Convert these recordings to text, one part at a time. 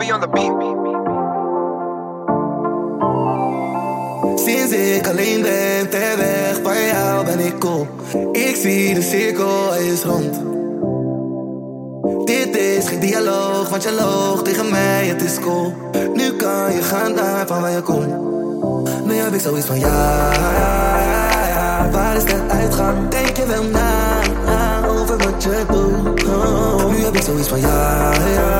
On the beat. Sinds ik alleen ben, ter weg bij jou ben ik cool. Ik zie de cirkel is rond. Dit is geen dialoog, want je loog tegen mij, het is cool. Nu kan je gaan naar van waar je komt. Nu heb ik zoiets van ja, ja, ja, ja. Waar is de uitgang? Denk je wel na over wat je doet? Oh, nu heb ik zoiets van ja, ja.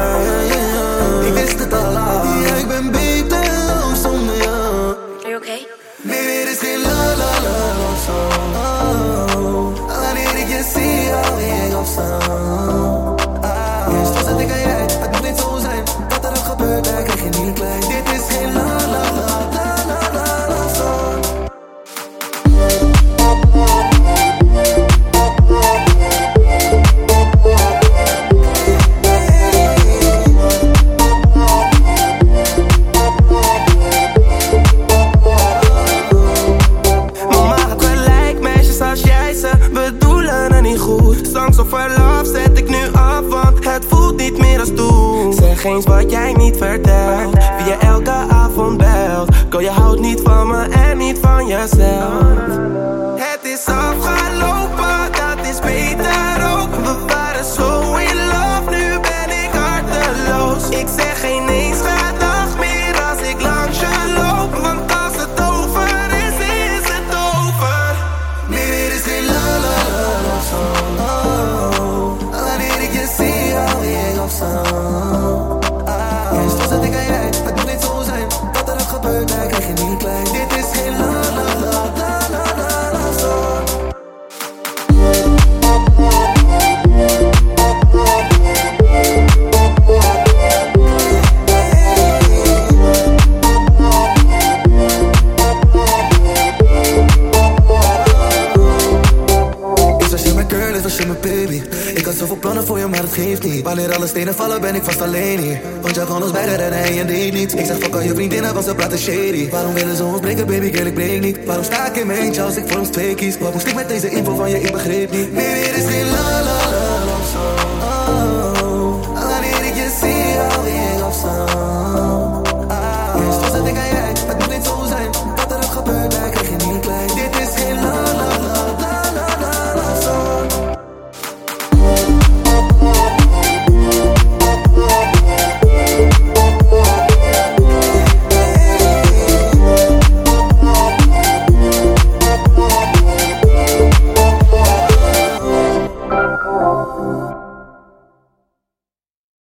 Niet meer als. Zeg eens wat jij niet vertelt, wie je elke avond belt. Girl, je houdt niet van me en niet van jezelf. Was ik en jij, het moet niet zo zijn. Wat er ook gebeurt, daar krijg je niet klein. Dit is geen la la la zoveel plannen voor je, maar het geeft niet. Wanneer alle stenen vallen, ben ik vast alleen hier. Want jij kon ons beiden redden en je deed niet Ik zeg fuck al je vriendinnen, want ze praten shady. Waarom willen ze ons breken, baby girl, ik breek niet? Waarom sta ik in mijn eentje als ik voor ons twee kies? Wat moest ik met deze info van je, ik begreep niet. Nee,